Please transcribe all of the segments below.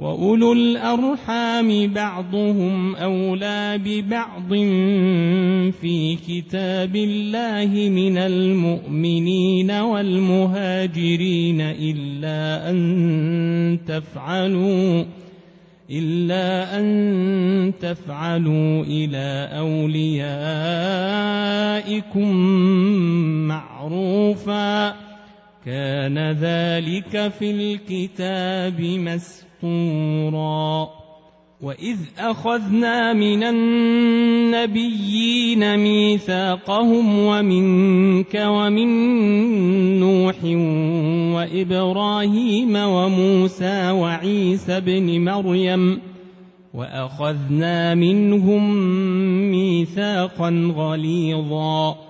واولو الارحام بعضهم اولى ببعض في كتاب الله من المؤمنين والمهاجرين الا ان تفعلوا إلا أن تفعلوا إلى أوليائكم معروفا كان ذلك في الكتاب مسؤولا مسطورا واذ اخذنا من النبيين ميثاقهم ومنك ومن نوح وابراهيم وموسى وعيسى ابن مريم واخذنا منهم ميثاقا غليظا.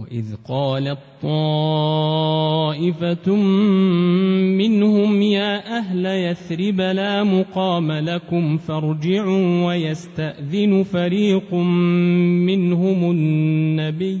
وإذ قالت طائفة منهم يا أهل يثرب لا مقام لكم فارجعوا ويستأذن فريق منهم النبي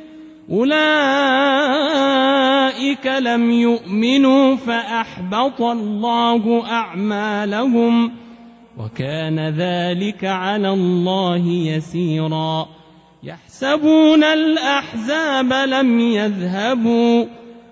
أولئك لم يؤمنوا فأحبط الله أعمالهم وكان ذلك على الله يسيرا يحسبون الأحزاب لم يذهبوا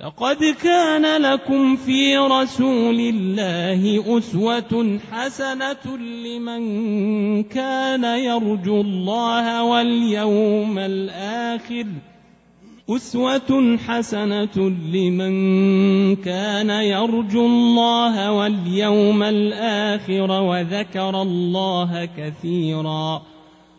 لقد كان لكم في رسول الله أسوة حسنة لمن كان يرجو الله واليوم الآخر. أسوة حسنة لمن كان يرجو الله واليوم الآخر وذكر الله كثيراً.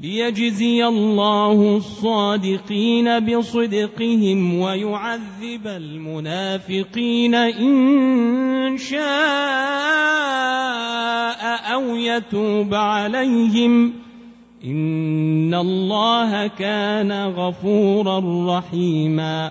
ليجزي الله الصادقين بصدقهم ويعذب المنافقين إن شاء أو يتوب عليهم. إن الله كان غفورا رحيما.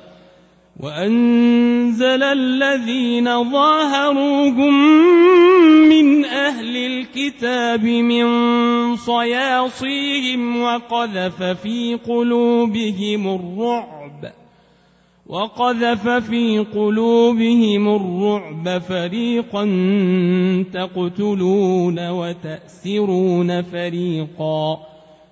وأنزل الذين ظاهروهم من أهل الكتاب من صياصيهم وقذف في قلوبهم الرعب وقذف في قلوبهم الرعب فريقا تقتلون وتأسرون فريقا.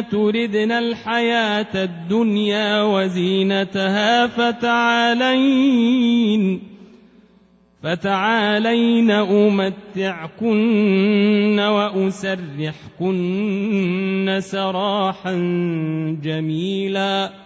تردن الحياة الدنيا وزينتها فتعالين فتعالين أمتعكن وأسرحكن سراحا جميلا.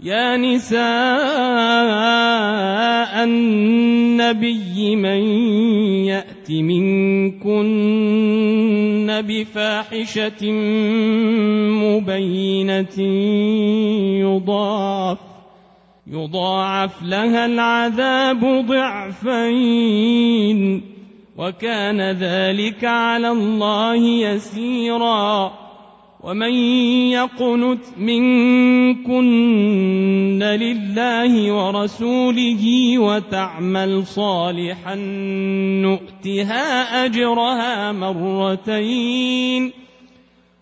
يا نساء النبي من يأت منكن بفاحشة مبينة يضاعف يضاعف لها العذاب ضعفين وكان ذلك على الله يسيرا. ومن يقنت منكن لله ورسوله وتعمل صالحا نؤتها أجرها مرتين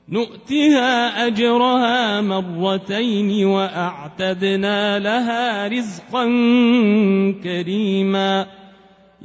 نؤتها أجرها مرتين وأعتدنا لها رزقا كريما.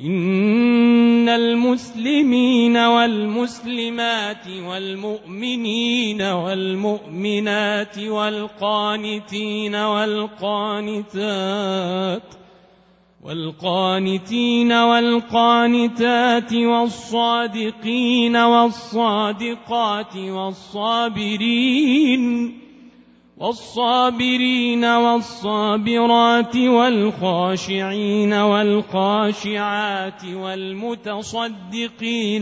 إن المسلمين والمسلمات والمؤمنين والمؤمنات والقانتين والقانتات والقانتين والقانتات والصادقين والصادقات والصابرين والصابرين والصابرات والخاشعين والخاشعات والمتصدقين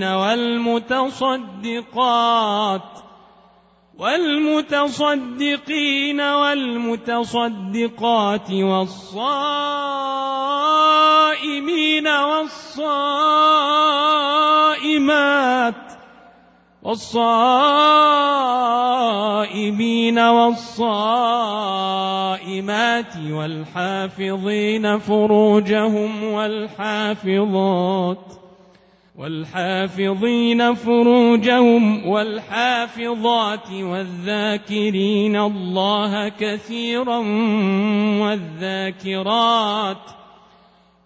والمتصدقات والمتصدقين والمتصدقات والصائمين والصائمات والصائمين والصائمات والحافظين فروجهم والحافظات والحافظين فروجهم والحافظات والذاكرين الله كثيرا والذاكرات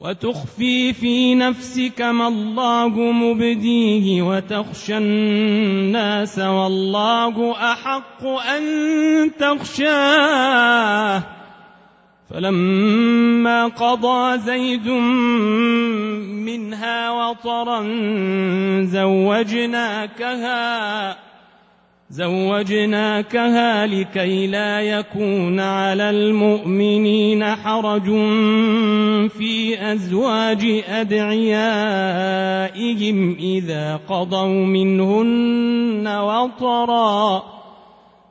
وتخفي في نفسك ما الله مبديه وتخشى الناس والله أحق أن تخشاه. فلما قضى زيد منها وطرا زوجناكها زوجناكها لكي لا يكون على المؤمنين حرج في أزواج أدعيائهم إذا قضوا منهن وطرا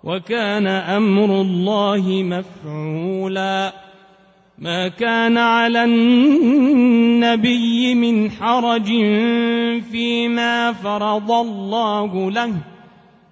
وكان أمر الله مفعولا. ما كان على النبي من حرج فيما فرض الله له.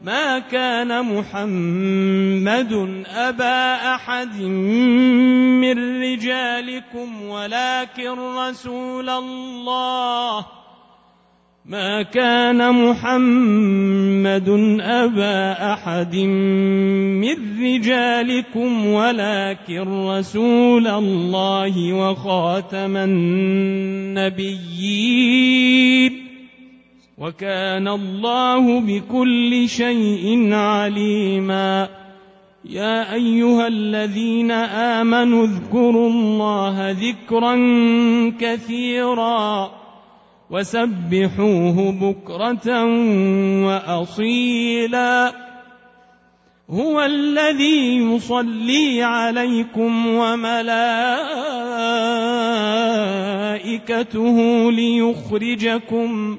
ما كان محمد أبا أحد من رجالكم ولكن رسول الله. ما كان محمد أبا أحد من رجالكم ولكن رسول الله وخاتم النبيين. وكان الله بكل شيء عليما. يا أيها الذين آمنوا اذكروا الله ذكرا كثيرا وسبحوه بكرة وأصيلا. هو الذي يصلي عليكم وملائكته ليخرجكم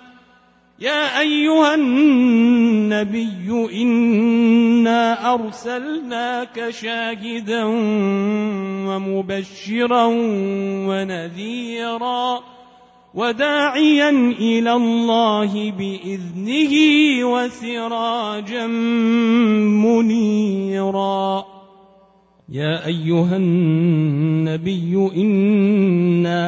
يا أيها النبي إنا أرسلناك شاهدا ومبشرا ونذيرا وداعيا إلى الله بإذنه وسراجا منيرا. يا أيها النبي إنا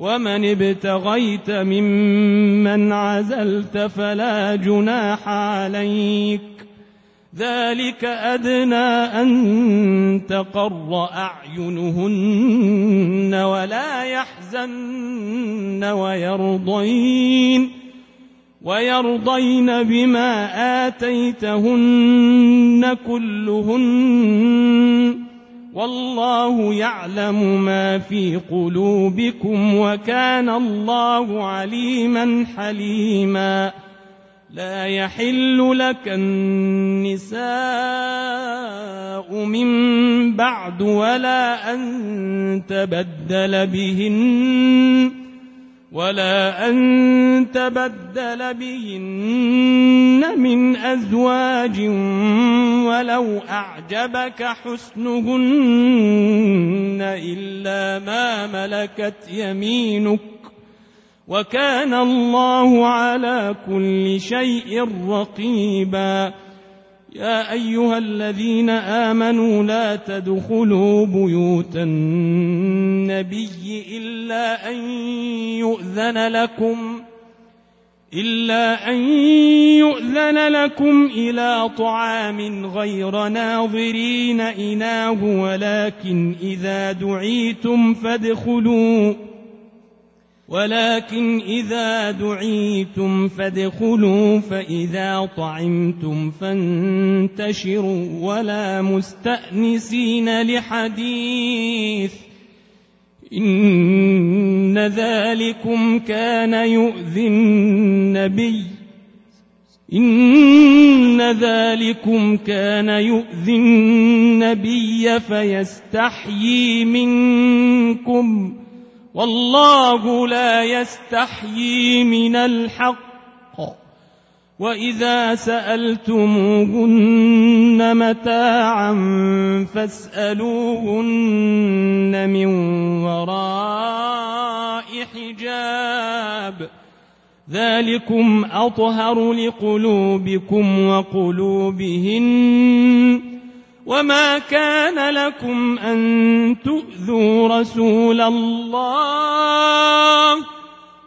ومن ابتغيت ممن عزلت فلا جناح عليك. ذلك أدنى أن تقر أعينهن ولا يحزن ويرضين ويرضين بما آتيتهن كلهن. والله يعلم ما في قلوبكم وكان الله عليما حليما. لا يحل لك النساء من بعد ولا أن تبدل بهن. ولا أن تبدل بهن من أزواج ولو أعجبك حسنهن إلا ما ملكت يمينك وكان الله على كل شيء رقيبا يا ايها الذين امنوا لا تدخلوا بيوت النبي إلا أن يؤذن لكم إلا أن يؤذن لكم إلى طعام غير ناظرين إناه ولكن إذا دعيتم فادخلوا ولكن إذا دعيتم فادخلوا فإذا طعمتم فانتشروا ولا مستأنسين لحديث. إن ذلكم كان يؤذي النبي. إن ذلكم كان يؤذي النبي فيستحيي منكم. والله لا يستحيي من الحق. واذا سالتموهن متاعا فاسالوهن من وراء حجاب ذلكم اطهر لقلوبكم وقلوبهن وما كان لكم ان تؤذوا رسول الله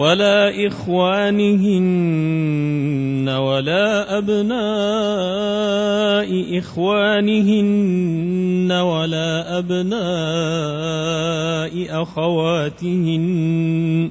ولا إخوانهن ولا أبناء إخوانهن ولا أبناء أخواتهن.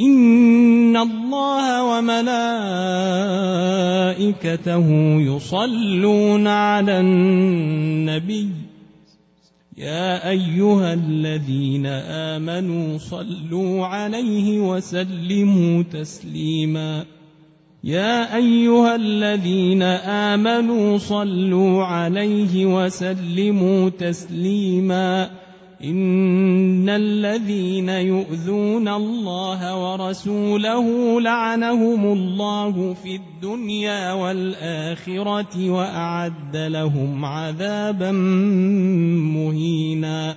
إن الله وملائكته يصلون على النبي يا أيها الذين آمنوا صلوا عليه وسلموا تسليما يا أيها الذين آمنوا صلوا عليه وسلموا تسليما إن الذين يؤذون الله ورسوله لعنهم الله في الدنيا والآخرة وأعد لهم عذابا مهينا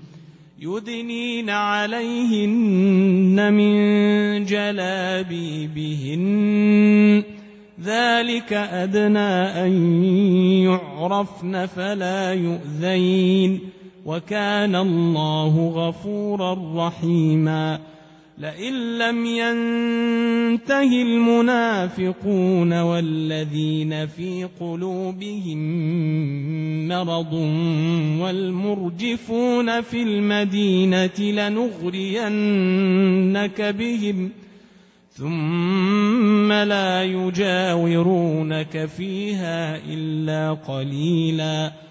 يدنين عليهن من جلابيبهن. ذلك أدنى أن يعرفن فلا يؤذين. وكان الله غفورا رحيما. لئن لم ينته المنافقون والذين في قلوبهم مرض والمرجفون في المدينة لنغرينك بهم ثم لا يجاورونك فيها إلا قليلاً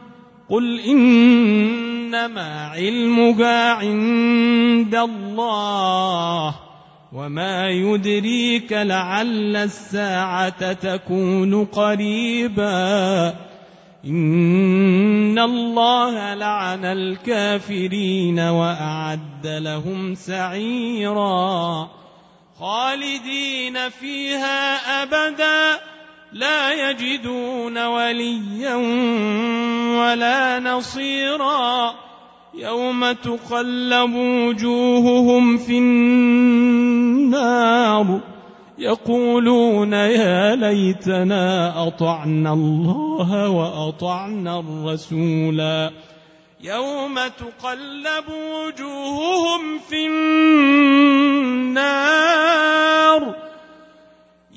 قل إنما علمها عند الله وما يدريك لعل الساعة تكون قريبا إن الله لعن الكافرين وأعد لهم سعيرا خالدين فيها أبداً لا يجدون وليا ولا نصيرا. يوم تقلب وجوههم في النار يقولون يا ليتنا أطعنا الله وأطعنا الرسولا. يوم تقلب وجوههم في النار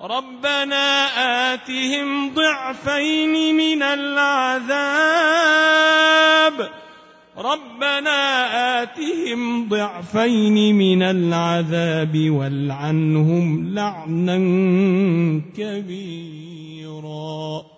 ربنا آتهم ضعفين من العذاب. ربنا آتهم ضعفين من العذاب والعنهم لعنا كبيرا.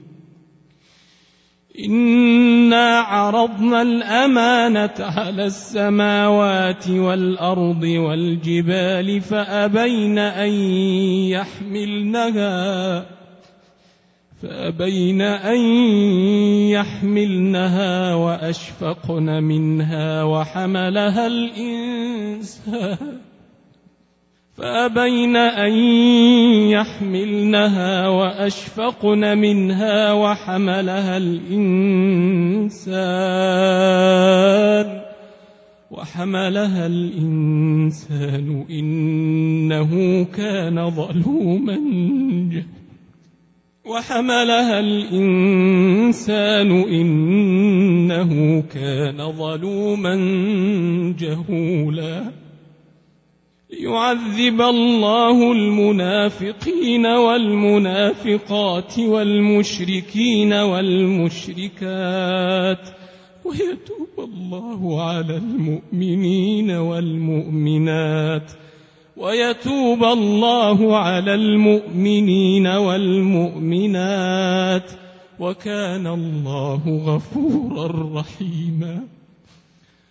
إنا عرضنا الأمانة على السماوات والأرض والجبال فأبين أن يحملنها فأبين أن يحملنها وأشفقن منها وحملها الإنسان فأبين أن يحملنها وأشفقن منها وحملها الإنسان وحملها الإنسان إنه كان ظلوما جهلا وحملها الإنسان إنه كان ظلوما جهولا يعذب الله المنافقين والمنافقات والمشركين والمشركات ويتوب الله على المؤمنين والمؤمنات ويتوب الله على المؤمنين والمؤمنات وكان الله غفورا رحيما